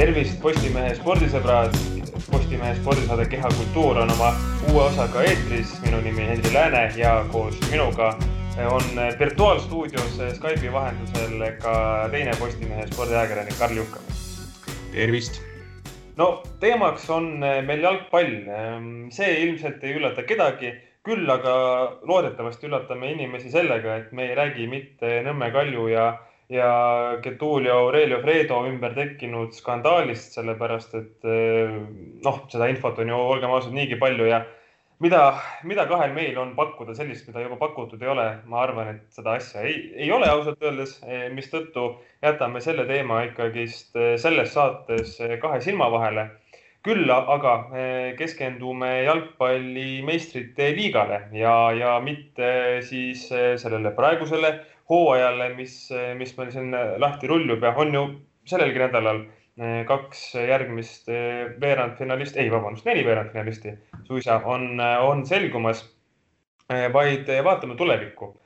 tervist, Postimehe spordisõbrad. Postimehe spordisaade Kehakultuur on oma uue osaga eetris. minu nimi Henri Lääne ja koos minuga on virtuaalstuudios Skype'i vahendusel ka teine Postimehe spordiajakirjanik Karl Juhkam. tervist. no teemaks on meil jalgpall. see ilmselt ei üllata kedagi, küll aga loodetavasti üllatame inimesi sellega, et me ei räägi mitte Nõmme Kalju ja ja Getulio Aurelio Fredo ümber tekkinud skandaalist, sellepärast et eh, noh, seda infot on ju, olgem ausad, niigi palju ja mida, mida kahel meil on pakkuda sellist, mida juba pakutud ei ole, ma arvan, et seda asja ei, ei ole ausalt öeldes, eh, mistõttu jätame selle teema ikkagist eh, selles saates kahe silma vahele. küll aga keskendume jalgpalli meistrite liigale ja, ja mitte siis sellele praegusele hooajale, mis, mis meil siin lahti rullub ja on ju sellelgi nädalal eh, kaks järgmist eh, veerandfinalisti, ei, vabandust, neli veerandfinalisti suisa on, on selgumas. Eh, vaid vaatame tulevikku.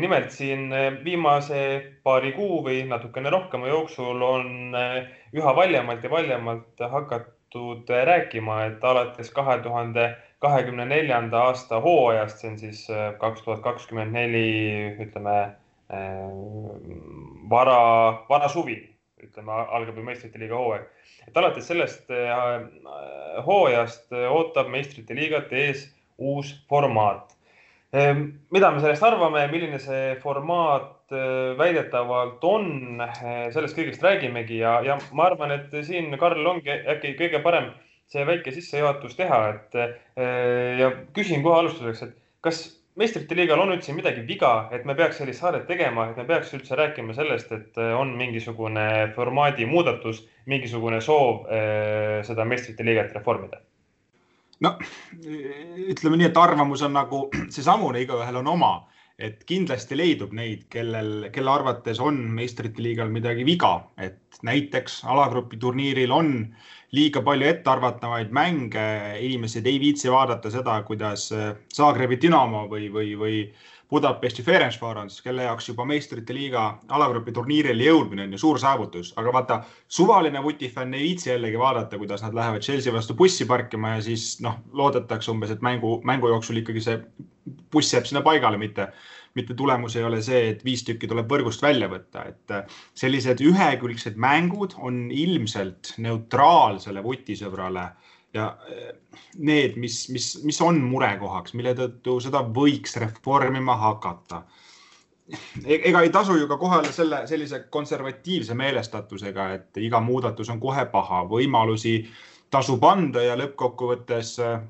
nimelt siin viimase paari kuu või natukene rohkema jooksul on üha valjemalt ja valjemalt hakatud rääkima, et alates kahe tuhande kahekümne neljanda aasta hooajast, see on siis kaks tuhat kakskümmend neli, ütleme vara, varasuvi, ütleme, algab ju meistrite liiga hooaeg. et alates sellest äh, hooajast ootab meistrite liigat ees uus formaat. Mida me sellest arvame, milline see formaat äh, väidetavalt on, sellest kõigest räägimegi ja, ja ma arvan, et siin, Karl, ongi äkki kõige parem see väike sissejuhatus teha, et ja küsin kohe alustuseks, et kas meistrite liigal on üldse midagi viga, et me peaks sellist saadet tegema, et me peaks üldse rääkima sellest, et äh, on mingisugune formaadi muudatus, mingisugune soov äh, seda meistrite liigat reformida? no ütleme nii, et arvamus on nagu seesamune, igaühel on oma, et kindlasti leidub neid, kellel, kelle arvates on meistrite liigal midagi viga, et näiteks alagrupi turniiril on liiga palju ettearvatavaid mänge, inimesed ei viitsi vaadata seda, kuidas Zagrebi Dinamo või, või, või Budapesti Ferencvaros, kelle jaoks juba meistrite liiga alagrupi turniirile jõudmine on ju suur saavutus, aga vaata, suvaline vutifänn ei viitsi jällegi vaadata, kuidas nad lähevad Chelsea vastu bussi parkima ja siis noh, loodetakse umbes, et mängu, mängu jooksul ikkagi see buss jääb sinna paigale, mitte mitte tulemus ei ole see, et viis tükki tuleb võrgust välja võtta, et äh, sellised ühekülgsed mängud on ilmselt neutraalsele vutisõbrale ja äh, need, mis, mis, mis on murekohaks, mille tõttu seda võiks reformima hakata. E-, ega ei tasu ju ka kohale selle sellise konservatiivse meelestatusega, et iga muudatus on kohe paha, võimalusi tasub anda ja lõppkokkuvõttes äh,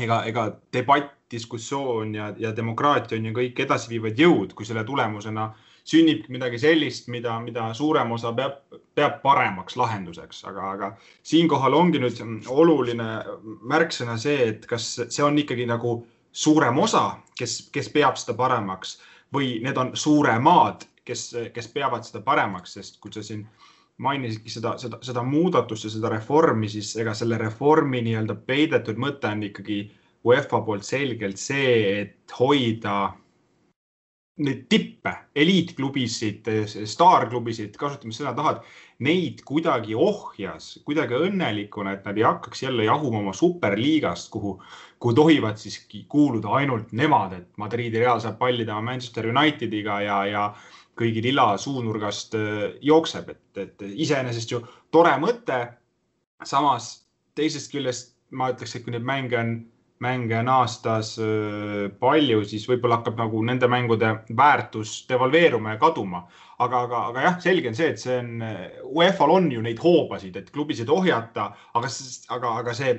ega, ega debatt diskussioon ja, ja demokraatia on ju kõik edasiviivad jõud, kui selle tulemusena sünnibki midagi sellist, mida, mida suurem osa peab, peab paremaks lahenduseks, aga, aga siinkohal ongi nüüd oluline märksõna see, et kas see on ikkagi nagu suurem osa, kes, kes peab seda paremaks või need on suuremad, kes, kes peavad seda paremaks, sest kui sa siin mainisidki seda, seda, seda muudatust ja seda reformi, siis ega selle reformi nii-öelda peidetud mõte on ikkagi UEFA poolt selgelt see, et hoida neid tippe, eliitklubisid, staarklubisid, kasutame sõna tahad, neid kuidagi ohjas, kuidagi õnnelikuna, et nad ei hakkaks jälle jahuma oma superliigast, kuhu, kuhu tohivad siis kuuluda ainult nemad, et Madridi Real saab pallida Manchester Unitediga ja, ja kõigi lilla suunurgast äh, jookseb, et, et iseenesest ju tore mõte. samas teisest küljest ma ütleks, et kui neid mänge on mänge on aastas palju, siis võib-olla hakkab nagu nende mängude väärtus devalveeruma ja kaduma. aga, aga, aga jah, selge on see, et see on, UEFA-l on ju neid hoobasid, et klubisid ohjata, aga, aga, aga see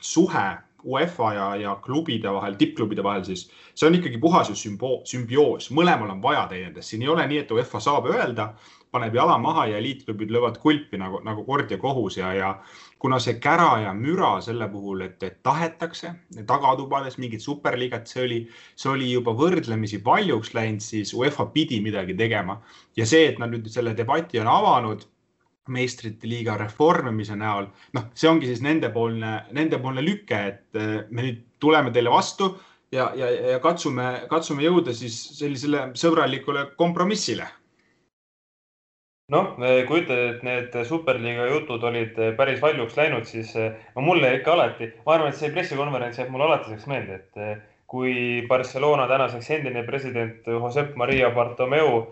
suhe UEFA ja, ja klubide vahel, tippklubide vahel, siis see on ikkagi puhas ju sümbo-, sümbioos, mõlemal on vaja teineteist, siin ei ole nii, et UEFA saab öelda, paneb jala maha ja eliitklubid löövad kulpi nagu, nagu kord ja kohus ja, ja kuna see kära ja müra selle puhul, et, et tahetakse tagatubades mingit superliigat, see oli, see oli juba võrdlemisi paljuks läinud, siis UEFA pidi midagi tegema. Ja see, et nad nüüd selle debati on avanud meistrite liiga reformimise näol, noh, see ongi siis nendepoolne, nendepoolne lüke, et eh, me nüüd tuleme teile vastu ja, ja, ja katsume, katsume jõuda siis sellisele sõbralikule kompromissile noh, kui ütled, et need superliiga jutud olid päris valjuks läinud, siis no mulle ikka alati, ma arvan, et see pressikonverents jääb mulle alatiseks meelde, et kui Barcelona tänaseks endine president Josep Maria Bartomeu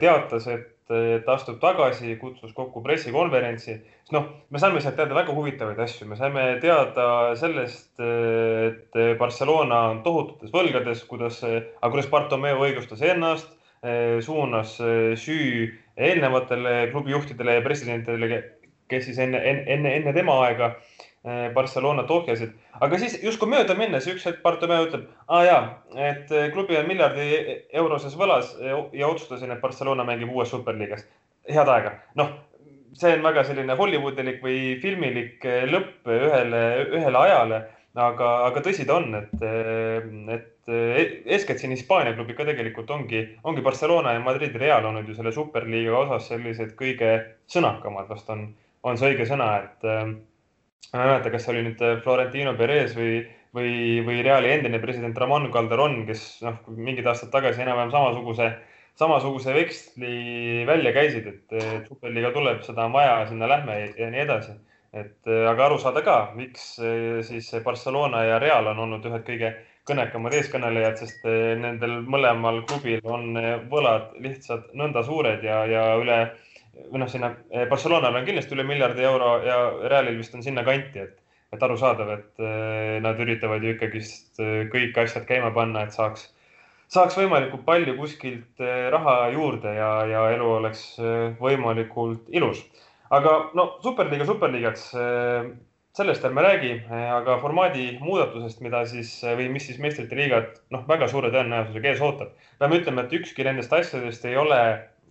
teatas, et ta astub tagasi, kutsus kokku pressikonverentsi, siis noh, me saime sealt teada väga huvitavaid asju, me saime teada sellest, et Barcelona on tohututes võlgades, kuidas, aga kuidas Bartomeu õigustas ennast, suunas süü eelnevatele klubijuhtidele ja presidentidele, kes siis enne, enne, enne tema aega Barcelonat ohjasid aga siis justkui mööda minnes üks hetk Bartomeu ütleb, aa jaa, et eh, klubi on miljardi euroses võlas ja otsustasin, et Barcelona mängib uues superliigas. head aega. noh, see on väga selline Hollywoodilik või filmilik eh, lõpp ühele, ühele ajale, aga, aga tõsi ta on, et, et eeskätt siin Hispaania klubid ka tegelikult ongi, ongi Barcelona ja Madrid Real olnud ju selle superliiga osas sellised kõige sõnakamad, vast on, on see õige sõna, et ma ei mäleta, kas see oli nüüd äh, Florentino Perez või, või, või Reali endine president Ramon Calderon, kes noh, mingid aastad tagasi enam-vähem samasuguse, samasuguse veksli välja käisid, et, superliiga tuleb, seda on vaja, sinna lähme ja nii edasi. Et äh, aga aru saada ka, miks äh, siis Barcelona ja Real on olnud ühed kõige kõnekamad eeskõnelejad, sest nendel mõlemal klubil on võlad lihtsalt nõnda suured ja, ja üle või noh, sinna Barcelonal on kindlasti üle miljardi euro ja Realil vist on sinna kanti, et, et arusaadav, et nad üritavad ju ikkagist kõik asjad käima panna, et saaks, saaks võimalikult palju kuskilt raha juurde ja, ja elu oleks võimalikult ilus. Aga no superliiga superliigaks, sellest ärme räägi, aga formaadi muudatusest, mida siis või mis siis meistrite liigat noh, väga suure tõenäosusega ees ootab. peame ütlema, et ükski nendest asjadest ei ole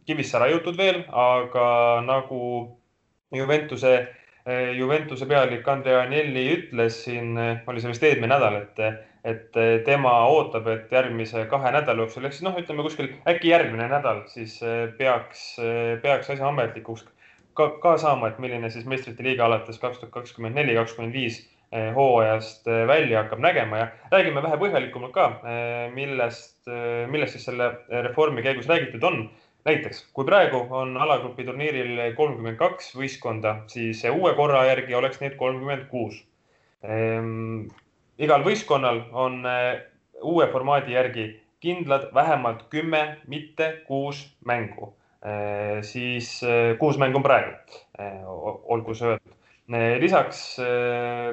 kivisse raiutud veel, aga nagu Juventuse, Juventuse pealik Andrea Agnelli ütles siin, oli see vist eelmine nädal, et, et tema ootab, et järgmise kahe nädala jooksul ehk siis noh, ütleme kuskil äkki järgmine nädal, siis peaks, peaks asja ametlikuks ka, ka saama, et milline siis meistrite liiga alates kaks tuhat kakskümmend neli, kakskümmend viis hooajast välja hakkab nägema ja räägime vähe põhjalikumalt ka, millest, millest siis selle reformi käigus räägitud on näiteks, kui praegu on alagrupi turniiril kolmkümmend kaks võistkonda, siis uue korra järgi oleks neid kolmkümmend kuus. Ehm, igal võistkonnal on eh, uue formaadi järgi kindlad vähemalt kümme, mitte kuus mängu. Eh, siis eh, kuus mängu on praegu, olgu see öeldud. lisaks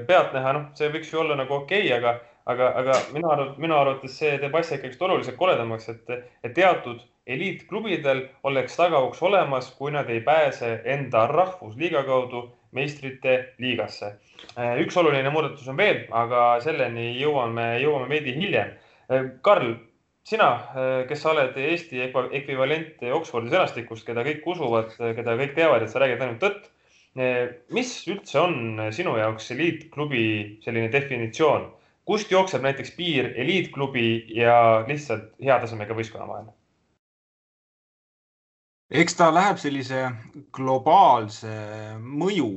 pealtnäha, noh, see võiks ju olla nagu okei okay,, aga, aga, aga minu arvates, minu arvates see teeb asja ikkagist oluliselt koledamaks, et, et teatud eliitklubidel oleks tagauks olemas, kui nad ei pääse enda rahvusliiga kaudu meistrite liigasse. Äh, üks oluline muudatus on veel, aga selleni jõuame, jõuame veidi hiljem. Äh, Karl, sina, äh, kes sa oled Eesti ekvivalent Oxfordi sõnastikust, keda kõik usuvad, keda kõik teavad, et sa räägid ainult tõtt. mis üldse on sinu jaoks eliitklubi selline definitsioon? kust jookseb näiteks piir eliitklubi ja lihtsalt hea tasemega võistkonna vahel? eks ta läheb sellise globaalse mõju,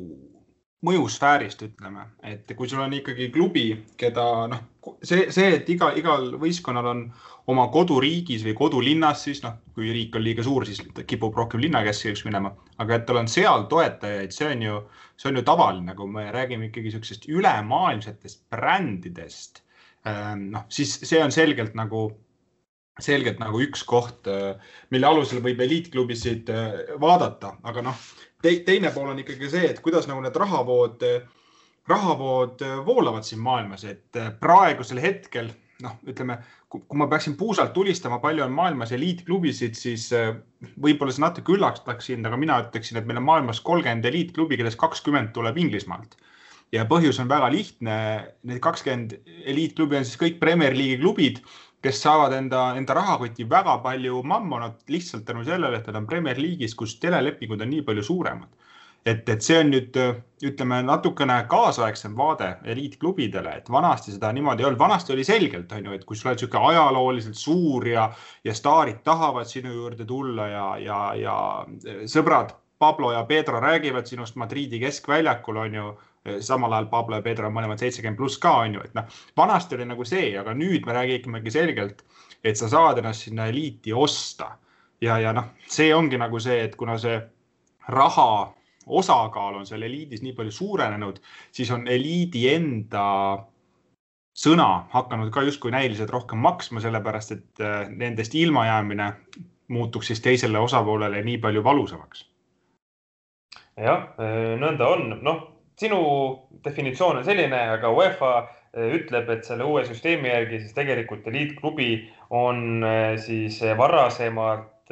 mõjusfäärist, ütleme, et kui sul on ikkagi klubi, keda noh, see, see, et iga, igal võistkonnal on oma koduriigis või kodulinnas, siis noh, kui riik on liiga suur, siis kipub rohkem linnakeskeks minema, aga et tal on seal toetajaid, see on ju, see on ju tavaline, kui me räägime ikkagi niisugusest ülemaailmsetest brändidest. Ehm, noh, siis see on selgelt nagu selgelt nagu üks koht, äh, mille alusel võib eliitklubisid äh, vaadata, aga noh teine pool on ikkagi see, et kuidas nagu need rahavood, rahavood voolavad siin maailmas, et praegusel hetkel noh, ütleme, kui ma peaksin puusalt tulistama, palju on maailmas eliitklubisid, siis võib-olla see natuke üllataks sind, aga mina ütleksin, et meil on maailmas kolmkümmend eliitklubi, kellest kakskümmend tuleb Inglismaalt. ja põhjus on väga lihtne. Need kakskümmend eliitklubi on siis kõik Premier League'i klubid kes saavad enda, enda rahakoti väga palju mammonat lihtsalt tänu sellele, et nad on Premier League'is, kus telelepingud on nii palju suuremad. et, et see on nüüd ütleme natukene kaasaegsem vaade eliitklubidele, et vanasti seda niimoodi ei olnud, vanasti oli selgelt on ju, et kui sa oled niisugune ajalooliselt suur ja, ja staarid tahavad sinu juurde tulla ja, ja, ja sõbrad Pablo ja Pedro räägivad sinust Madridi keskväljakul on ju samal ajal Pablo ja Pedro on mõlemad seitsekümmend pluss ka on ju, et noh, vanasti oli nagu see, aga nüüd me räägimegi selgelt, et sa saad ennast sinna eliiti osta ja, ja noh, see ongi nagu see, et kuna see raha osakaal on seal eliidis nii palju suurenenud, siis on eliidi enda sõna hakanud ka justkui näiliselt rohkem maksma, sellepärast et äh, nendest ilmajäämine muutuks siis teisele osapoolele nii palju valusamaks. jah, äh, nõnda on, noh, sinu definitsioon on selline, aga UEFA äh, ütleb, et selle uue süsteemi järgi siis tegelikult eliitklubi on siis varasemalt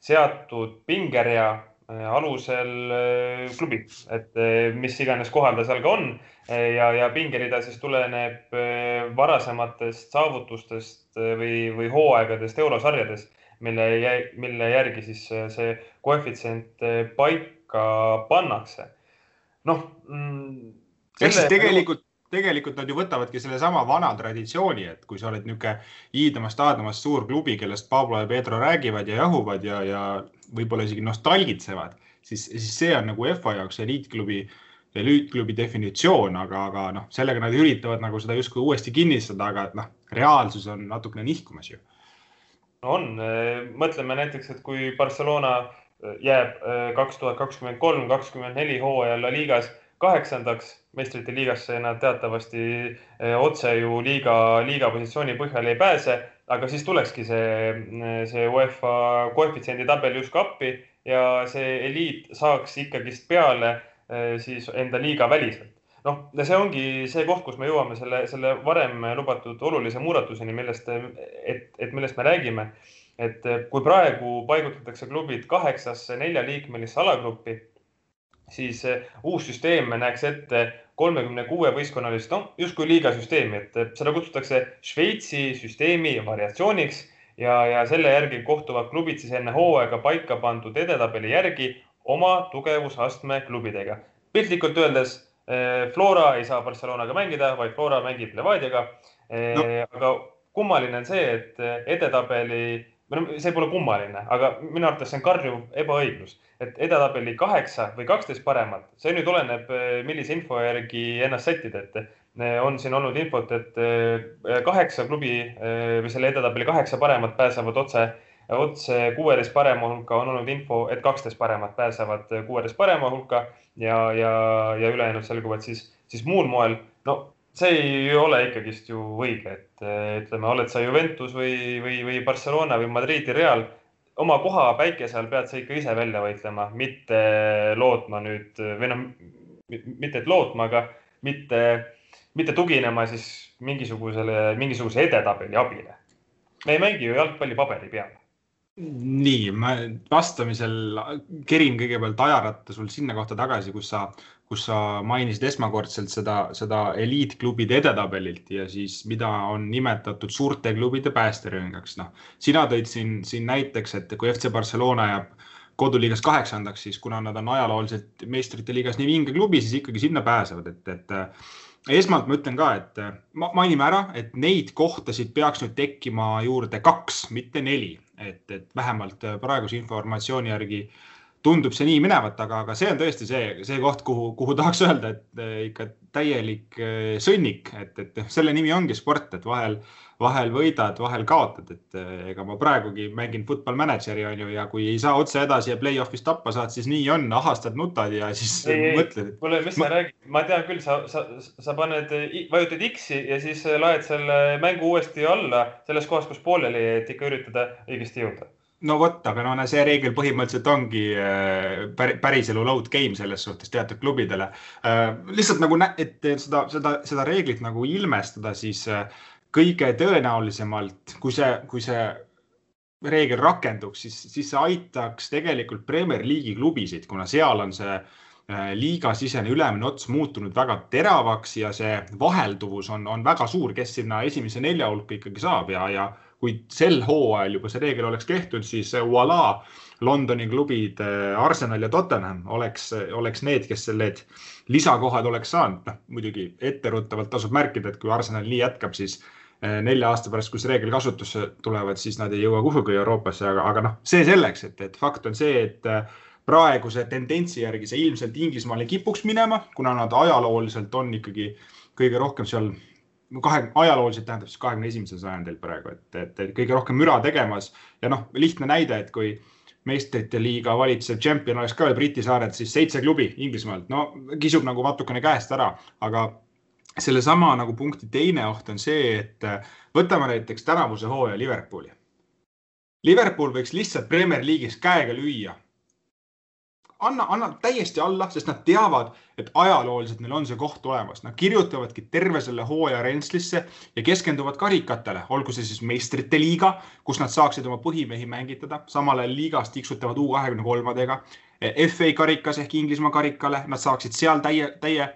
seatud pingerea alusel klubi, et mis iganes kohal ta seal ka on ja, ja pingerida siis tuleneb varasematest saavutustest või, või hooaegadest eurosarjades, mille, mille järgi siis see koefitsient paika pannakse. Noh mm,. ehk siis tegelikult tegelikult nad ju võtavadki sellesama vana traditsiooni, et kui sa oled niisugune iidamast-aadamast suur klubi, kellest Pablo ja Pedro räägivad ja jahuvad ja, ja võib-olla isegi nostalgitsevad, siis, siis see on nagu EFA jaoks eliitklubi, eliitklubi definitsioon, aga, aga noh, sellega nad üritavad nagu seda justkui uuesti kinnistada, aga et noh, reaalsus on natukene nihkumas ju. on, mõtleme näiteks, et kui Barcelona jääb kaks tuhat kakskümmend kolm, kakskümmend neli hooajal La Ligas kaheksandaks meistrite liigasse nad teatavasti eh, otse ju liiga, liiga positsiooni põhjal ei pääse, aga siis tulekski see, see UEFA koefitsiendi tabel justkui appi ja see eliit saaks ikkagist peale eh, siis enda liiga väliselt. noh, see ongi see koht, kus me jõuame selle, selle varem lubatud olulise muudatuseni, millest, et, et millest me räägime. Et kui praegu paigutatakse klubid kaheksasse neljaliikmelisse alagruppi siis eh, uus süsteem näeks ette kolmekümne kuue võistkonnalist, noh, justkui liigasüsteemi, et seda kutsutakse Šveitsi süsteemi variatsiooniks ja, ja selle järgi kohtuvad klubid siis enne hooaega paika pandud edetabeli järgi oma tugevusastme klubidega. piltlikult öeldes eh, Flora ei saa Barcelonaga mängida, vaid Flora mängib Levadiaga eh, no.. aga kummaline on see, et edetabeli see pole kummaline, aga minu arvates see on karjuv ebaõiglus, et edetabeli kaheksa või kaksteist paremat, see nüüd oleneb, eh, millise info järgi ennast sättida, et eh, on siin olnud infot, et eh, kaheksa klubi või selle edetabeli kaheksa paremat pääsevad otse, otse kuueteist parema hulka, on olnud info, et kaksteist paremat pääsevad kuueteist parema hulka ja, ja, ja ülejäänud selguvad siis, siis muul moel. no see ei ole ikkagist ju õige, et ütleme, oled sa Juventus või, või, või Barcelona või Madridi Real, oma koha päikese all pead sa ikka ise välja võitlema, mitte lootma nüüd või noh, mitte et lootma, aga mitte, mitte tuginema siis mingisugusele, mingisuguse edetabeli abile. me ei mängi ju jalgpalli paberi peal nii, ma vastamisel kerin kõigepealt ajaratta sul sinna kohta tagasi, kus sa kus sa mainisid esmakordselt seda, seda eliitklubide edetabelilt ja siis, mida on nimetatud suurte klubide päästerõngaks. noh, sina tõid siin, siin näiteks, et kui FC Barcelona jääb koduliigas kaheksandaks, siis kuna nad on ajalooliselt meistrite liigas nii vinge klubi, siis ikkagi sinna pääsevad, et, et esmalt ma ütlen ka, et mainime ära, et neid kohtasid peaks nüüd tekkima juurde kaks, mitte neli, et, et vähemalt praeguse informatsiooni järgi äh, tundub see nii minevat, aga, aga see on tõesti see, see koht, kuhu, kuhu tahaks öelda, et eh, ikka täielik eh, sõnnik, et, et selle nimi ongi sport, et vahel, vahel võidad, vahel kaotad, et eh, ega ma praegugi mängin football manager'i on ju ja kui ei saa otse edasi ja play-off'is tappa saad, siis nii on, ahastad, nutad ja siis ei, mõtled. kuule, mis ma... sa räägid, ma tean küll, sa, sa, sa paned, vajutad X-i ja siis laed selle mängu uuesti alla selles kohas, kus pooleli, et ikka üritada õigesti jõuda no vot, aga no see reegel põhimõtteliselt ongi äh, päriselu load game selles suhtes teatud klubidele. Äh, lihtsalt nagu, et seda, seda, seda reeglit nagu ilmestada, siis äh, kõige tõenäolisemalt, kui see, kui see reegel rakenduks, siis, siis see aitaks tegelikult Premier League'i klubisid, kuna seal on see liigasisene ülemine ots muutunud väga teravaks ja see vahelduvus on, on väga suur, kes sinna esimese nelja hulka ikkagi saab ja, ja kui sel hooajal juba see reegel oleks kehtinud, siis voilà, Londoni klubid Arsenal ja Tottenham oleks, oleks need, kes need lisakohad oleks saanud. noh, muidugi etteruttavalt tasub märkida, et kui Arsenal nii jätkab, siis äh, nelja aasta pärast, kui see reegel kasutusse tulevad, siis nad ei jõua kuhugi Euroopasse, aga, aga noh, see selleks, et, et fakt on see, et äh, praeguse tendentsi järgi see ilmselt Inglismaal ei kipuks minema, kuna nad ajalooliselt on ikkagi kõige rohkem seal kahe, ajalooliselt tähendab siis kahekümne esimesel sajandil praegu, et, et, et kõige rohkem müra tegemas. Ja noh, lihtne näide, et kui meistrite liiga valitsev tšempion oleks ka veel Briti saared, siis seitse klubi Inglismaalt, no kisub nagu natukene käest ära, aga sellesama nagu punkti teine oht on see, et äh, võtame näiteks tänavuse hooaja Liverpooli. Liverpool võiks lihtsalt Premier League'is käega lüüa anna, anna täiesti alla, sest nad teavad, et ajalooliselt neil on see koht olemas. Nad kirjutavadki terve selle hooaja rentslisse ja keskenduvad karikatele, olgu see siis meistrite liiga, kus nad saaksid oma põhimehi mängitada, samal ajal liigas tiksutavad U kahekümne kolmadega. FA karikas ehk Inglismaa karikale, nad saaksid seal täie, täie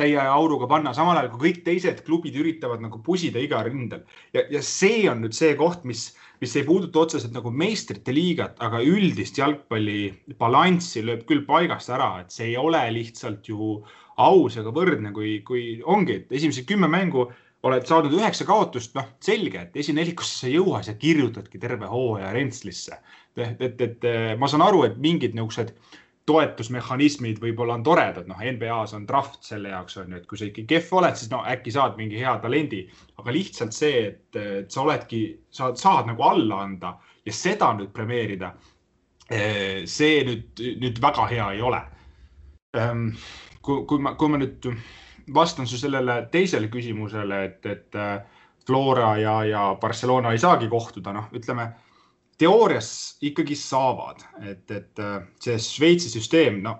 täie auruga panna, samal ajal kui kõik teised klubid üritavad nagu pusida iga rindel. Ja, ja see on nüüd see koht, mis mis ei puuduta otseselt nagu meistrite liigat, aga üldist jalgpalli balanssi lööb küll paigast ära, et see ei ole lihtsalt ju aus ega võrdne, kui, kui ongi, et esimesed kümme mängu oled saanud üheksa kaotust, noh, selge, et esinelikusse sa ei jõua, sa kirjutadki terve hooaja rentslisse. et, et, et ma saan aru, et mingid niisugused toetusmehhanismid võib-olla on toredad, noh, NBA-s on draft selle jaoks on ju, et kui sa ikka kehv oled, siis no äkki saad mingi hea talendi, aga lihtsalt see, et, sa oledki, sa saad nagu alla anda ja seda nüüd premeerida. Eh, see nüüd, nüüd väga hea ei ole. Ehm, kui, kui ma, kui ma nüüd vastan su sellele teisele küsimusele, et, et eh, Flora ja, ja Barcelona ei saagi kohtuda, noh, ütleme teoorias ikkagi saavad, et, et äh, see Šveitsi süsteem, no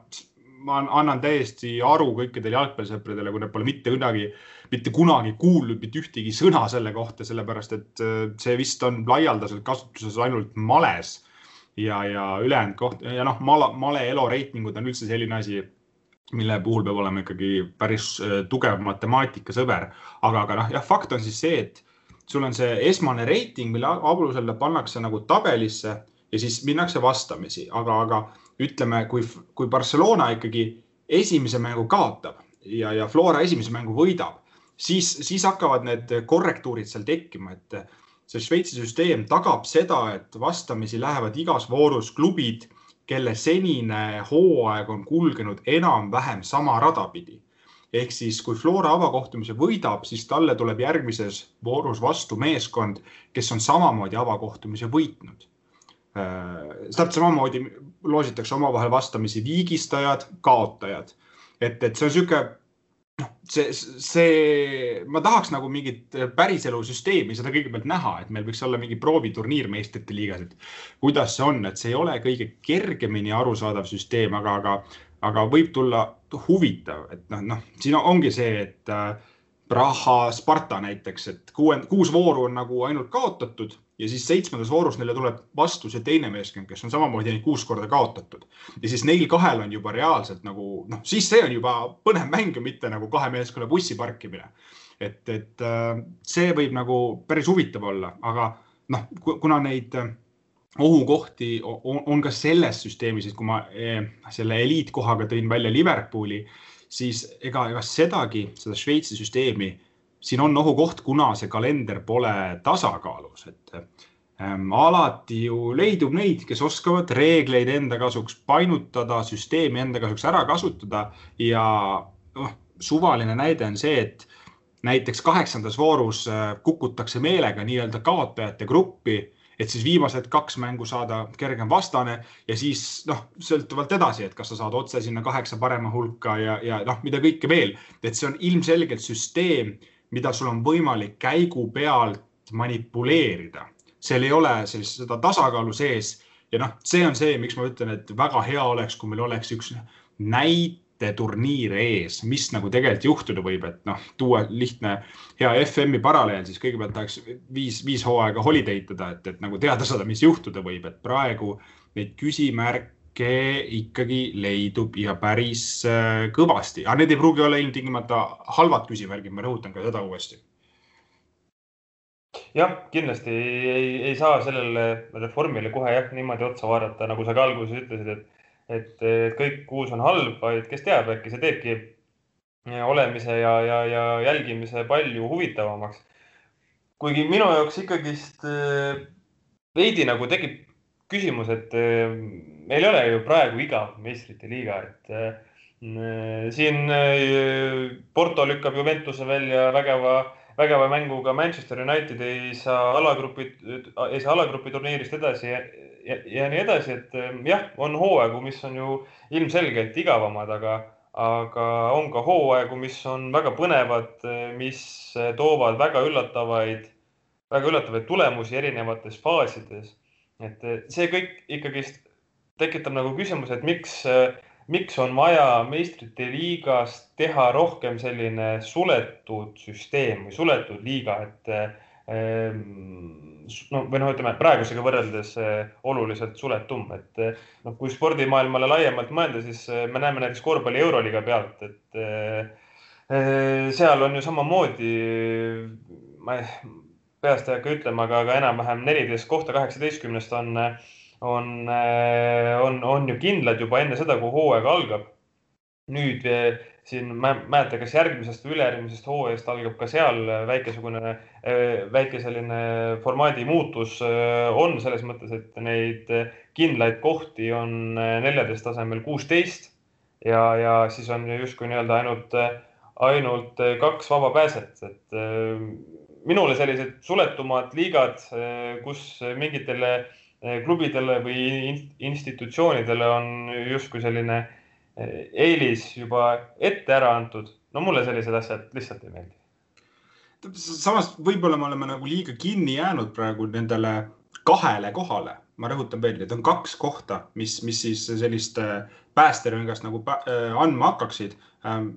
ma annan täiesti aru kõikidele jalgpallisõpradele, kui nad pole mitte kunagi, mitte kunagi kuulnud mitte ühtegi sõna selle kohta, sellepärast et äh, see vist on laialdaselt kasutuses ainult males ja, ja ülejäänud koht ja noh, male, male elo reitingud on üldse selline asi, mille puhul peab olema ikkagi päris äh, tugev matemaatikasõber. aga, aga noh, jah, fakt on siis see, et sul on see esmane reiting, mille alusel pannakse nagu tabelisse ja siis minnakse vastamisi, aga, aga ütleme, kui, kui Barcelona ikkagi esimese mängu kaotab ja, ja Flora esimese mängu võidab, siis, siis hakkavad need korrektuurid seal tekkima, et see Šveitsi süsteem tagab seda, et vastamisi lähevad igas voorus klubid, kelle senine hooaeg on kulgenud enam-vähem sama rada pidi ehk siis, kui Flora avakohtumise võidab, siis talle tuleb järgmises voorus vastu meeskond, kes on samamoodi avakohtumise võitnud. Äh, täpselt samamoodi loositakse omavahel vastamisi viigistajad, kaotajad. et, et see on niisugune noh, see, see, ma tahaks nagu mingit päriselu süsteemi seda kõigepealt näha, et meil võiks olla mingi prooviturniir meistrite liigas, et kuidas see on, et see ei ole kõige kergemini arusaadav süsteem, aga, aga aga võib tulla huvitav, et noh, noh, siin ongi see, et äh, Praha, Sparta näiteks, et kuue, kuus vooru on nagu ainult kaotatud ja siis seitsmendas voorus neile tuleb vastu see teine meeskond, kes on samamoodi neid kuus korda kaotatud. ja siis neil kahel on juba reaalselt nagu noh, siis see on juba põnev mäng ja mitte nagu kahe meeskonna bussi parkimine. et, et äh, see võib nagu päris huvitav olla, aga noh, kuna neid ohukohti on, on ka selles süsteemis, et kui ma eh, selle eliitkohaga tõin välja Liverpooli, siis ega, ega sedagi, seda Šveitsi süsteemi, siin on ohukoht, kuna see kalender pole tasakaalus, et ähm, alati ju leidub neid, kes oskavad reegleid enda kasuks painutada, süsteemi enda kasuks ära kasutada ja noh, suvaline näide on see, et näiteks kaheksandas voorus äh, kukutakse meelega nii-öelda kaotajate gruppi et siis viimased kaks mängu saada kergem vastane ja siis noh, sõltuvalt edasi, et kas sa saad otse sinna kaheksa parema hulka ja, ja noh, mida kõike veel, et see on ilmselgelt süsteem, mida sul on võimalik käigu pealt manipuleerida, seal ei ole sellist seda tasakaalu sees ja noh, see on see, miks ma ütlen, et väga hea oleks, kui meil oleks üks näit turniir ees, mis nagu tegelikult juhtuda võib, et noh, tuua lihtne hea FM-i paralleel, siis kõigepealt tahaks viis, viis hooaega holiday tada, et, et nagu teada saada, mis juhtuda võib, et praegu neid küsimärke ikkagi leidub ja päris äh, kõvasti, aga need ei pruugi olla ilmtingimata halvad küsimärgid, ma rõhutan ka seda uuesti. Jah, kindlasti ei, ei, ei saa sellele reformile kohe jah niimoodi otsa vaadata, nagu sa ka alguses ütlesid, et et kõik uus on halb, vaid kes teab, äkki see teebki olemise ja, ja, ja jälgimise palju huvitavamaks. kuigi minu jaoks ikkagist äh, veidi nagu tekib küsimus, et äh, meil ei ole ju praegu igav meistrite liiga, et siin Porto lükkab Juventuse välja vägeva, vägeva mänguga Manchester United ei saa alagrupi, ei saa alagrupi turniirist edasi ja, ja, ja nii edasi, et jah, on hooaegu, mis on ju ilmselgelt igavamad, aga, aga on ka hooaegu, mis on väga põnevad, mis toovad väga üllatavaid, väga üllatavaid tulemusi erinevates faasides. et see kõik ikkagist tekitab nagu küsimuse, et miks äh, miks on vaja meistrite liigas teha rohkem selline suletud süsteem või suletud liiga, et ehm, no või noh, ütleme praegusega võrreldes eh, oluliselt suletum, et eh, noh, kui spordimaailmale laiemalt mõelda, siis eh, me näeme näiteks korvpalli Euroliiga pealt, et seal on ju samamoodi, ma peast ei hakka ütlema, aga, aga enam-vähem neliteist kohta kaheksateistkümnest on, äh, on, on ju kindlad juba enne seda, kui hooaeg algab. nüüd äh, siin ma ei mäleta, kas järgmisest või ülejärgmisest hooajast algab ka seal väikesugune, äh, väike selline formaadi muutus on selles mõttes, et neid kindlaid kohti on neljateist asemel kuusteist ja, ja siis on justkui nii-öelda ainult, ainult kaks vaba pääset, et minule sellised suletumad liigad, kus mingitele Eh, klubidele või institutsioonidele on justkui selline eh, eelis juba ette ära antud. no mulle sellised asjad lihtsalt ei meeldi. samas võib-olla me oleme nagu liiga kinni jäänud praegu nendele kahele kohale. ma rõhutan veel, et on kaks kohta, mis, mis siis sellist eh, päästerõngast nagu andma hakkaksid ähm,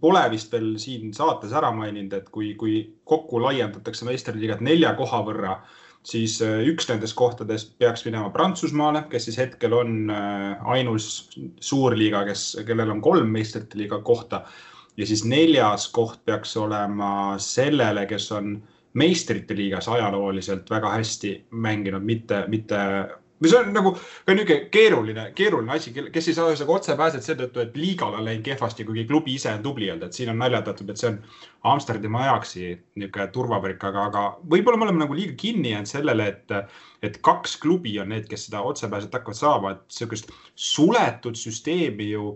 pole vist veel siin saates ära maininud, et kui, kui kokku laiendatakse meistriliigat nelja koha võrra, siis äh, üks nendest kohtadest peaks minema Prantsusmaale, kes siis hetkel on äh, ainus suurliiga, kes, kellel on kolm meistrite liiga kohta. ja siis neljas koht peaks olema sellele, kes on meistrite liigas ajalooliselt väga hästi mänginud, mitte, mitte see on nagu ka niisugune keeruline, keeruline asi, kes ei saa ühesõnaga otse pääseda seetõttu, et liigal on läinud kehvasti, kuigi klubi ise on tubli olnud, et siin on naljatatud, et see on Amsterdami Ajaxi niisugune turvavõrk, aga, aga võib-olla me oleme nagu liiga kinni jäänud sellele, et, et kaks klubi on need, kes seda otsepääset hakkavad saama, et niisugust suletud süsteemi ju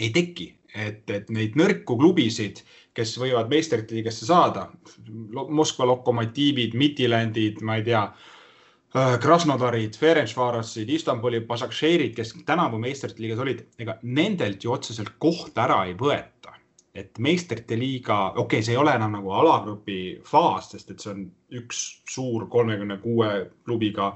ei teki, et, et neid nõrku klubisid, kes võivad meistrite liigasse saada, Moskva Lokomotiivid, Midlandid, ma ei tea Krasnodarid, Ferencvarosid, Istanbuli Başakşehirid, kes tänavu meistrite liigas olid, ega nendelt ju otseselt kohta ära ei võeta. et meistrite liiga, okei okay,, see ei ole enam nagu alagrupi faas, sest et see on üks suur kolmekümne kuue klubiga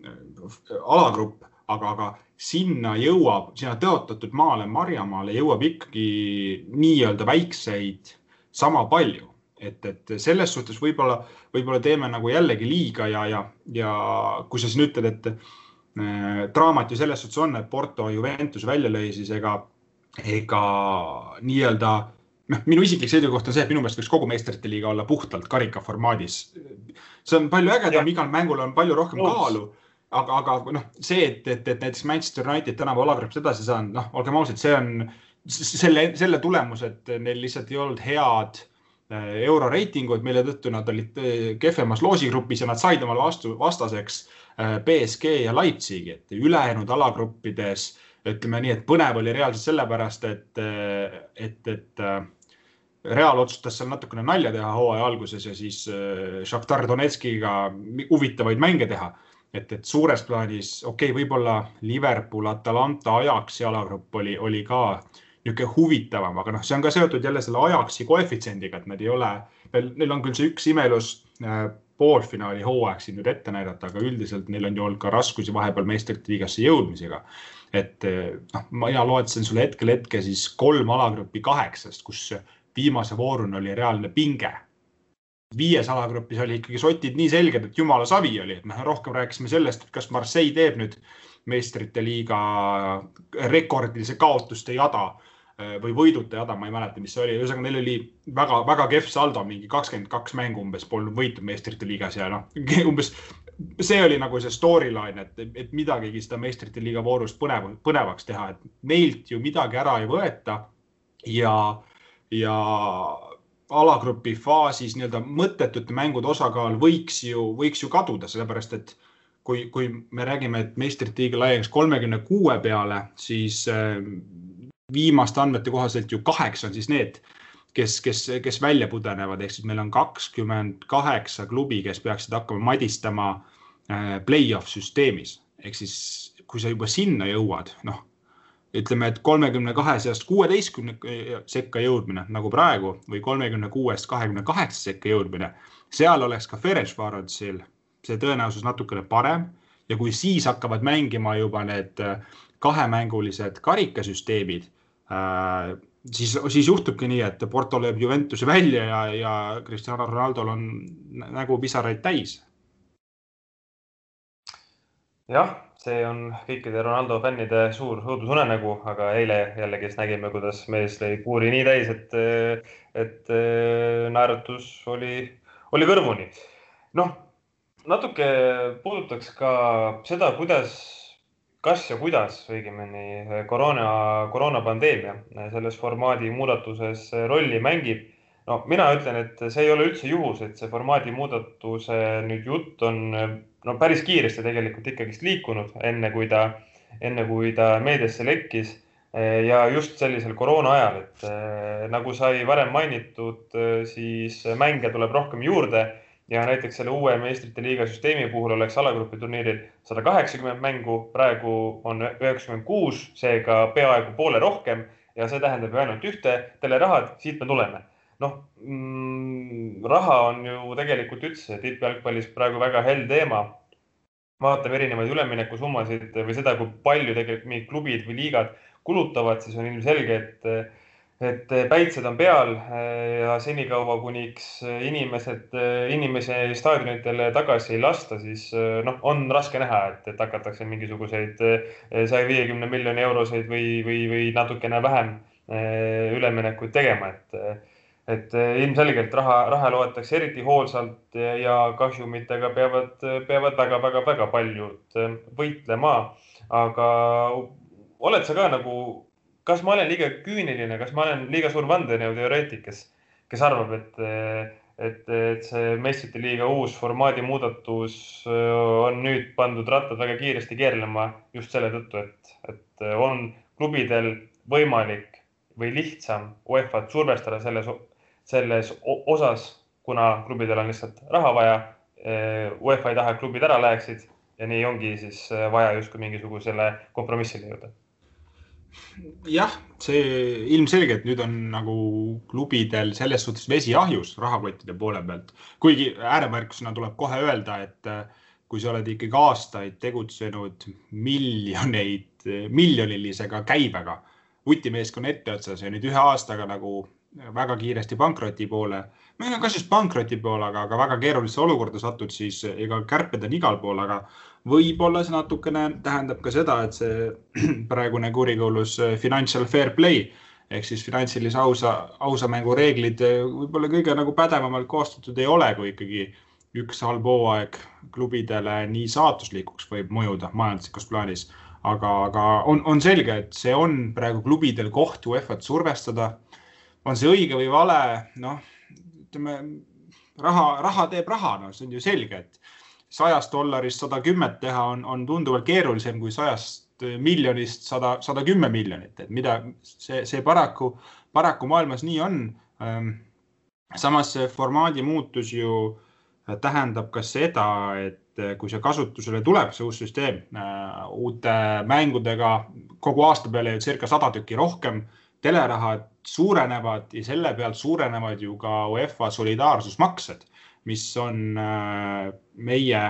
äh, alagrupp, aga, aga sinna jõuab, sinna tõotatud maale, Marjamaale jõuab ikkagi nii-öelda väikseid sama palju et, et selles suhtes võib-olla, võib-olla teeme nagu jällegi liiga ja, ja, ja kui sa siin ütled, et äh, draamat ju selles suhtes on, et Porto Juventus välja lõi, siis ega, ega nii-öelda noh, minu isiklik seisukoht on see, et minu meelest võiks kogu meistrite liiga olla puhtalt karika formaadis. see on palju ägedam, igal mängul on palju rohkem Uus. kaalu aga, aga noh, see, et, et, et näiteks Manchester United tänavu alagrupist edasi saanud, noh, olgem ausad, see on selle, selle tulemus, et neil lihtsalt ei olnud head Äh, euroreitinguid, mille tõttu nad olid äh, kehvemas loosigrupis ja nad said omale vastu, vastaseks äh, BSG ja Leipzigi, et ülejäänud alagruppides ütleme nii, et põnev oli reaalselt sellepärast, et, et, et Real otsustas seal natukene nalja teha hooaja alguses ja siis Shakhtar Donetskiga huvitavaid mänge teha. et, et suures plaanis okei okay,, võib-olla Liverpool, Atalanta, Ajax jalagrupp oli, oli ka äh, niisugune huvitavam, aga noh, see on ka seotud jälle selle ajaksi koefitsiendiga, et nad ei ole, neil on küll see üks imelus äh, poolfinaali hooaeg siin nüüd ette näidata, aga üldiselt neil on ju olnud ka raskusi vahepeal meistrite liigasse jõudmisega. et äh, noh, mina loetlesin sulle hetkel hetke siis kolm alagrupi kaheksast, kus viimase vooruna oli reaalne pinge. viies alagrupis oli ikkagi sotid nii selged, et jumala savi oli, et noh, rohkem rääkisime sellest, et kas Marseille teeb nüüd meistrite liiga rekordilise kaotuste jada või võiduta jada, ma ei mäleta, mis see oli, ühesõnaga neil oli väga-väga kehv saldo, mingi kakskümmend kaks mängu umbes polnud võitu meistrite liigas ja noh, umbes see oli nagu see storyline, et, et midagigi seda meistrite liiga voorust põnev, põnevaks teha, et neilt ju midagi ära ei võeta. Ja, ja alagrupi faasis nii-öelda mõttetute mängude osakaal võiks ju, võiks ju kaduda, sellepärast et kui, kui me räägime, et meistrite liiga laieneks kolmekümne kuue peale, siis äh, viimaste andmete kohaselt ju kaheksa on siis need kes, kes, kes välja pudenevad, ehk siis meil on kakskümmend kaheksa klubi, kes peaksid hakkama madistama äh, play-off süsteemis. Ehk siis kui sa juba sinna jõuad, noh, ütleme, et kolmekümne kahe seast kuueteistkümne sekka jõudmine nagu praegu või kolmekümne kuuest kahekümne kaheksa sekka jõudmine, seal oleks ka Ferencvarotsil see tõenäosus natukene parem. Ja kui siis hakkavad mängima juba need äh, kahemängulised karikasüsteemid äh,, siis, siis juhtubki nii, et Porto lööb Juventuse välja ja, ja Cristiano Ronaldo'l on nägu pisaraid täis. jah, see on kõikide Ronaldo fännide suur õudusunenägu, aga eile jällegi nägime, kuidas mees lõi kuuri nii täis, et, et naerutus oli, oli kõrvuni. noh natuke puudutaks ka seda, kuidas, kas ja kuidas õigemini koroona, koroonapandeemia selles formaadi muudatuses rolli mängib. no mina ütlen, et see ei ole üldse juhus, et see formaadi muudatuse nüüd jutt on no päris kiiresti tegelikult ikkagist liikunud, enne kui ta, enne kui ta meediasse lekkis ja just sellisel koroona ajal, et nagu sai varem mainitud, siis mänge tuleb rohkem juurde ja näiteks selle uue meistrite liiga süsteemi puhul oleks alagrupi turniiril sada kaheksakümmend mängu, praegu on üheksakümmend kuus, seega peaaegu poole rohkem ja see tähendab ju ainult ühte, telerahad, siit me tuleme. noh mm,, raha on ju tegelikult üldse tippjalgpallis praegu väga hell teema. vaatame erinevaid üleminekusummasid või seda, kui palju tegelikult mingid klubid või liigad kulutavad, siis on ilmselge, et et eh, päitsed on peal eh, ja senikaua, kuniks eh, inimesed, inimesi staadionitele tagasi ei lasta, siis noh, on raske näha, et, et hakatakse mingisuguseid saja viiekümne miljoni euroseid või, või, või natukene vähem üleminekuid tegema, et et ilmselgelt raha, raha loetakse eriti hoolsalt ja kahjumitega peavad, peavad väga-väga-väga paljud võitlema. aga oled sa ka nagu kas ma olen liiga küüniline, kas ma olen liiga suur vandenõuteoreetik, kes, kes arvab, et, et, et see meistrite liiga uus formaadi muudatus on nüüd pandud rattad väga kiiresti keerlema just selle tõttu, et, et on klubidel võimalik või lihtsam UEFA-t survestada selles, selles osas, kuna klubidel on lihtsalt raha vaja. UEFA ei taha, et klubid ära läheksid ja nii ongi siis vaja justkui mingisugusele kompromissile jõuda jah, see ilmselgelt nüüd on nagu klubidel selles suhtes vesi ahjus rahakottide poole pealt, kuigi ääremärkusena tuleb kohe öelda, et äh, kui sa oled ikkagi aastaid tegutsenud miljoneid, miljonilisega käibega vutimeeskonna etteotsas ja nüüd ühe aastaga nagu väga kiiresti pankroti poole, või no kas just pankroti poole, aga, aga väga keerulisse olukorda satud, siis ega kärped on igal pool, aga võib-olla see natukene tähendab ka seda, et see praegune kurikuulus äh, financial fair play ehk siis finantsilise ausa, ausa mängu reeglid äh, võib-olla kõige nagu pädevamalt koostatud ei ole, kui ikkagi üks halb hooaeg klubidele nii saatuslikuks võib mõjuda majanduslikus plaanis. aga, aga on, on selge, et see on praegu klubidel koht UEFA-t survestada. On see õige või vale, noh, ütleme raha, raha teeb raha, no see on ju selge, et sajast dollarist sada kümmet teha on, on tunduvalt keerulisem kui sajast miljonist sada, sada kümme miljonit, et mida see, see paraku, paraku maailmas nii on. Ehm, samas see formaadi muutus ju tähendab ka seda, et kui see kasutusele tuleb, see uus süsteem uute mängudega kogu aasta peale ju circa sada tükki rohkem, telerahad suurenevad ja selle pealt suurenevad ju ka UEFA solidaarsusmaksed mis on äh, meie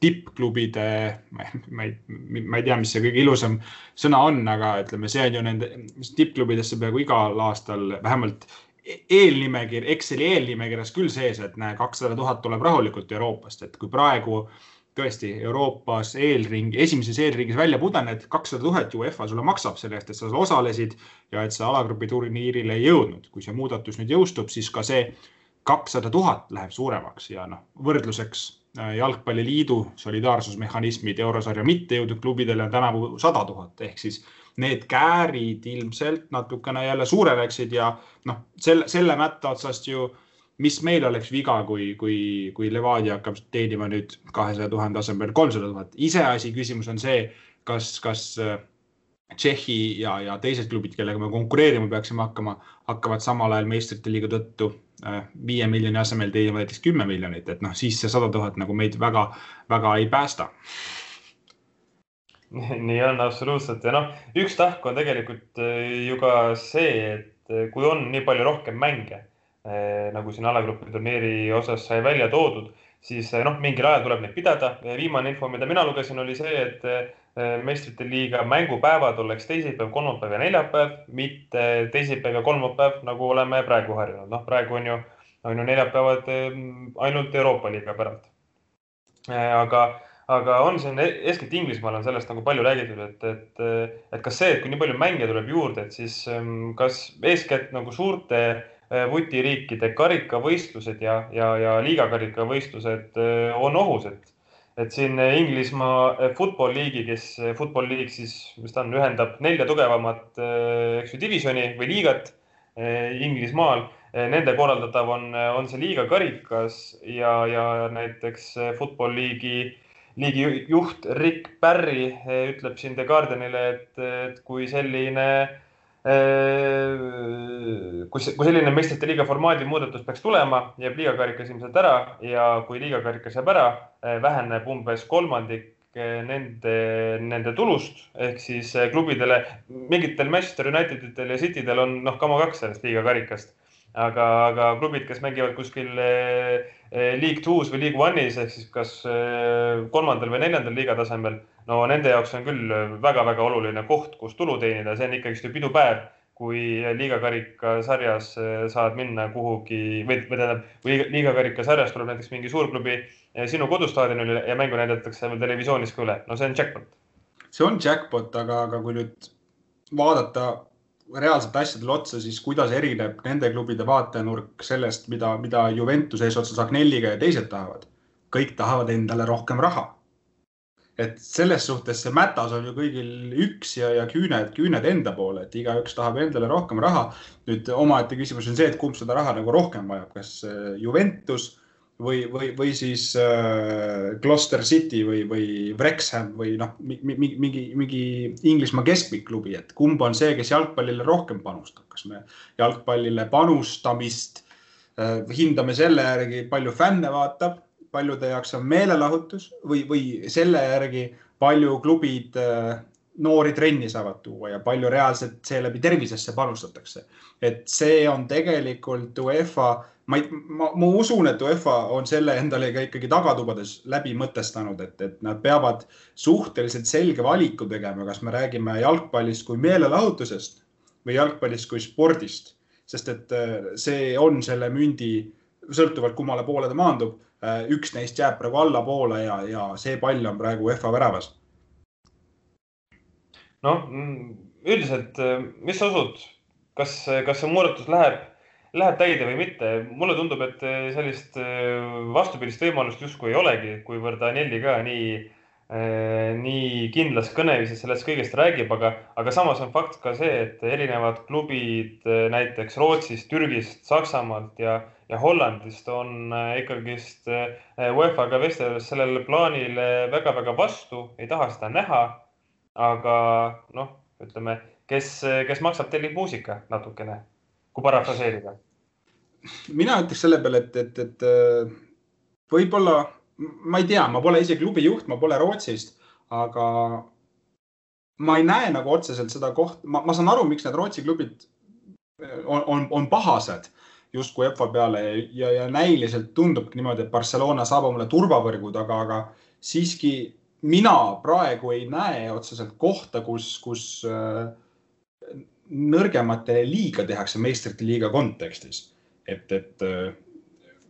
tippklubide, ma ei, ma ei tea, mis see kõige ilusam sõna on, aga ütleme, see on ju nende tippklubidesse peaaegu igal aastal vähemalt eelnimekiri, Exceli eelnimekirjas küll sees, et näe, kakssada tuhat tuleb rahulikult Euroopast, et kui praegu tõesti Euroopas eelring, esimeses eelringis välja pudened, kakssada tuhat UEFA sulle maksab selle eest, et sa osalesid ja et sa alagrupi turniirile ei jõudnud. kui see muudatus nüüd jõustub, siis ka see kakssada tuhat läheb suuremaks ja noh, võrdluseks äh, jalgpalliliidu solidaarsusmehhanismid eurosarja mitte jõudnud klubidele on tänavu sada tuhat ehk siis need käärid ilmselt natukene jälle suureneksid ja noh, selle, selle mätta otsast ju, mis meil oleks viga, kui, kui, kui Levadia hakkab teenima nüüd kahesaja tuhande asemel kolmsada tuhat. iseasi küsimus on see, kas, kas äh, Tšehhi ja, ja teised klubid, kellega me konkureerima peaksime hakkama, hakkavad samal ajal meistrite liiga tõttu äh, viie miljoni asemel teenima näiteks kümme miljonit, et noh, siis see sada tuhat nagu meid väga, väga ei päästa. nii on absoluutselt ja noh, üks tahk on tegelikult äh, ju ka see, et kui on nii palju rohkem mänge nagu siin alagrupi turniiri osas sai välja toodud, siis noh, mingil ajal tuleb neid pidada. viimane info, mida mina lugesin, oli see, et meistrite liiga mängupäevad oleks teisipäev, kolmapäev ja neljapäev, mitte teisipäev ja kolmapäev, nagu oleme praegu harjunud. noh, praegu on ju, on ju neljapäevad ainult Euroopa liiga päralt. Aga, aga on siin e-, eeskätt Inglismaal on sellest nagu palju räägitud, et, et, et kas see, et kui nii palju mänge tuleb juurde, et siis ähm, kas eeskätt nagu suurte vutiriikide karikavõistlused ja, ja, ja liigakarikavõistlused on ohus, et et siin Inglismaa eh, Football League'i, kes Football League siis, mis ta on, ühendab nelja tugevamat, eks ju, divisjoni või liigat Inglismaal. Nende korraldatav on, on see liiga karikas ja, ja näiteks Football League'i liigi juht Rick Barry ütleb siin The Guardianile, et kui selline Äh, kui, kui selline meistrite liiga formaadi muudatus peaks tulema, jääb liigakarikas ilmselt ära ja kui liigakarikas jääb ära, äh, väheneb umbes kolmandik nende, nende tulust. Ehk siis klubidele, mingitel Manchester Uniteditel ja Citydel on noh, kama kaks sellest liigakarikast aga, aga klubid, kes mängivad kuskil eh, eh, League Two's või League One'is ehk siis kas eh, kolmandal või neljandal liiga tasemel, no nende jaoks on küll väga-väga oluline koht, kus tulu teenida, see on ikkagist ju pidupäev, kui liigakarika sarjas saad minna kuhugi või, või tähendab, või liigakarika sarjas tuleb näiteks mingi suurklubi sinu kodustaadionile ja mängu näidatakse veel televisioonis ka üle, no see on jackpot. see on jackpot, aga, aga kui nüüd vaadata reaalselt asjadele otsa, siis kuidas erineb nende klubide vaatenurk sellest, mida, mida Juventus eesotsas Agnelliga ja teised tahavad? kõik tahavad endale rohkem raha. et selles suhtes see mätas on ju kõigil üks ja, ja küüned, küüned enda poole, et igaüks tahab endale rohkem raha. nüüd omaette küsimus on see, et kumb seda raha nagu rohkem vajab, kas Juventus või, või, või siis äh, Gloucester City või, või Wrexham või noh, mingi, mingi, mingi Inglismaa keskmikklubi, et kumb on see, kes jalgpallile rohkem panustab, kas me jalgpallile panustamist äh, hindame selle järgi, palju fänne vaatab, paljude jaoks on meelelahutus või, või selle järgi, palju klubid äh, noori trenni saavad tuua ja palju reaalselt seeläbi tervisesse panustatakse. et see on tegelikult UEFA ma ei, ma, ma usun, et UEFA on selle endale ka ikkagi tagatubades läbi mõtestanud, et, et nad peavad suhteliselt selge valiku tegema, kas me räägime jalgpallist kui meelelahutusest või jalgpallist kui spordist, sest et äh, see on selle mündi, sõltuvalt kummale poole ta maandub, äh, üks neist jääb praegu allapoole ja, ja see pall on praegu UEFA väravas. Noh, üldiselt, äh, mis sa usud, kas, kas see muudatus läheb läheb täide või mitte. mulle tundub, et eh, sellist vastupidist võimalust justkui ei olegi, kuivõrd Anelli ka nii, nii kindlas kõneviisis sellest kõigest räägib, aga, aga samas on fakt ka see, et erinevad klubid näiteks Rootsist, Türgist, Saksamaalt ja, ja Hollandist on ikkagist UEFA-ga vesteldes sellele plaanile väga-väga vastu, ei taha seda näha. Aga noh, ütleme, kes, kes maksab, tellib muusika natukene kui parafraseerida? mina ütleks selle peale, et, et, et võib-olla, ma ei tea, ma pole ise klubi juht, ma pole Rootsist, aga ma ei näe nagu otseselt seda kohta, ma saan aru, miks need Rootsi klubid on, on, on pahased justkui EFA peale ja, ja näiliselt tundubki niimoodi, et Barcelona saab omale turvavõrgud, aga, aga siiski mina praegu ei näe otseselt kohta, kus, kus äh, nõrgematele liiga tehakse meistrite liiga kontekstis. et, et äh,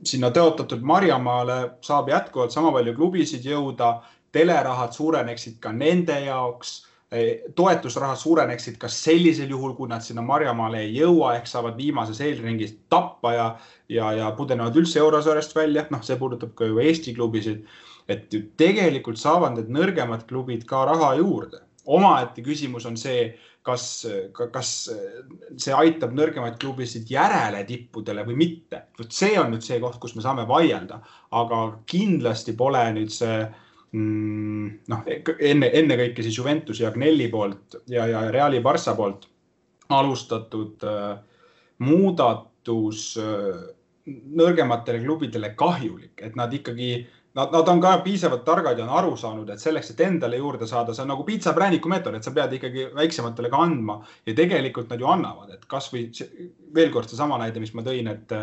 sinna tõotatud Marjamaale saab jätkuvalt sama palju klubisid jõuda, telerahad suureneksid ka nende jaoks, äh, toetusrahad suureneksid ka sellisel juhul, kui nad sinna Marjamaale ei jõua, ehk saavad viimases eelringis tappa ja, ja, ja pudenevad üldse eurosarjast välja. noh, see puudutab ka ju Eesti klubisid. Et ju tegelikult saavad need nõrgemad klubid ka raha juurde. omaette küsimus on see kas, kas see aitab nõrgemaid klubisid järele tippudele või mitte. vot see on nüüd see koht, kus me saame vaielda, aga kindlasti pole nüüd see mm, noh, enne, ennekõike siis Juventuse ja Agnelli poolt ja, ja Reali Barca poolt alustatud äh, muudatus äh, nõrgematele klubidele kahjulik, et nad ikkagi äh, nad, nad on ka piisavalt targad ja on aru saanud, et selleks, et endale juurde saada, see on nagu piitsaprääniku meetod, et sa pead ikkagi väiksematele ka andma. Ja tegelikult nad ju annavad, et kasvõi veel kord seesama näide, mis ma tõin, et,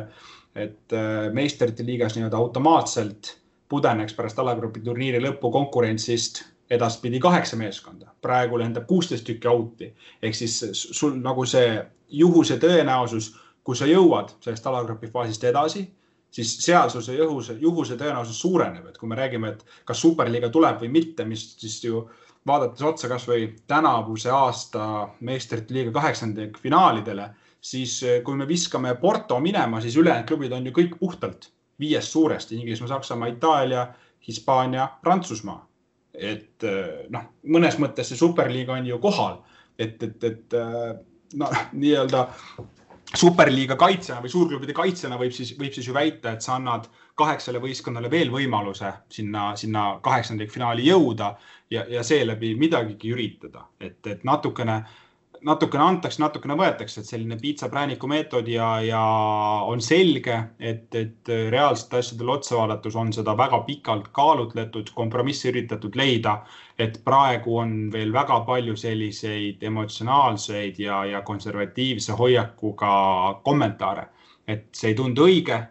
et äh, meistrite liigas nii-öelda automaatselt pudeneks pärast alagrupi turniiri lõppu konkurentsist edaspidi kaheksa meeskonda, praegu lendab kuusteist tükki out'i. Ehk siis sul nagu see juhuse tõenäosus, kui sa jõuad sellest alagrupi faasist edasi siis sealsuse juhuse, juhuse tõenäosus suureneb, et kui me räägime, et kas superliiga tuleb või mitte, mis siis ju vaadates otsa kasvõi tänavuse aasta meistrite liiga kaheksandikfinaalidele, siis eh, kui me viskame Porto minema, siis ülejäänud klubid on ju kõik puhtalt viiest suurest, Inglismaa, Saksamaa, Itaalia, Hispaania, Prantsusmaa. et eh, noh, mõnes mõttes see superliiga on ju kohal, et, et, et eh, noh, nii-öelda superliiga kaitsjana või suurklubide kaitsjana võib siis, võib siis ju väita, et sa annad kaheksale võistkonnale veel võimaluse sinna, sinna kaheksandikfinaali jõuda ja, ja seeläbi midagigi üritada, et, et natukene äh, natukene antakse, natukene võetakse, et selline piitsaprääniku meetod ja, ja on selge, et, et reaalsete asjadele otsa vaadates on seda väga pikalt kaalutletud, kompromissi üritatud leida. et praegu on veel väga palju selliseid emotsionaalseid ja, ja konservatiivse hoiakuga kommentaare, et see ei tundu õige.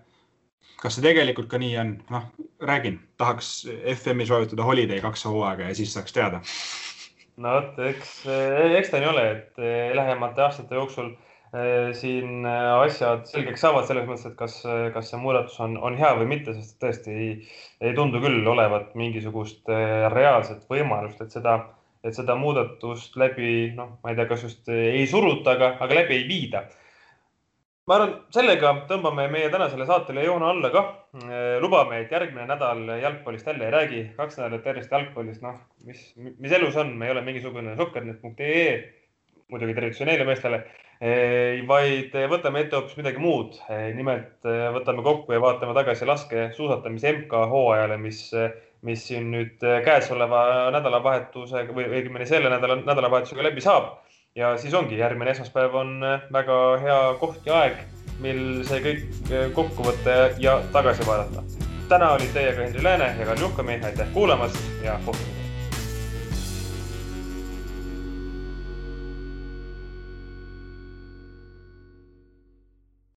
kas see tegelikult ka nii on? noh, räägin, tahaks FM-i soovitada Holiday kaks hooaega ja siis saaks teada no vot, eks, eh, eks ta nii ole, et eh, lähemate aastate jooksul eh, siin asjad selgeks saavad selles mõttes, et kas, kas see muudatus on, on hea või mitte, sest tõesti ei, ei tundu küll olevat mingisugust reaalset võimalust, et seda, et seda muudatust läbi, noh, ma ei tea, kas just ei suruta, aga, aga läbi ei viida ma arvan, sellega tõmbame meie tänasele saatele joone alla ka. Äh, lubame, et järgmine nädal jalgpallist jälle ei räägi, kaks nädalat järjest jalgpallist, noh, mis, mis elus on, me ei ole mingisugune sokkernet.ee, muidugi tervitus neile meestele, vaid võtame ette hoopis midagi muud. nimelt äh, võtame kokku ja vaatame tagasi laskesuusatamise MK-hooajale, mis, mis siin nüüd käesoleva nädalavahetusega või õigemini selle nädala, nädalavahetusega läbi saab ja siis ongi, järgmine esmaspäev on äh, väga hea koht ja aeg, mil see kõik äh, kokku võtta ja tagasi vaadata. täna olid teiega Henri Lääne ja Karl Juhkami, aitäh kuulamast ja kohtumiseni.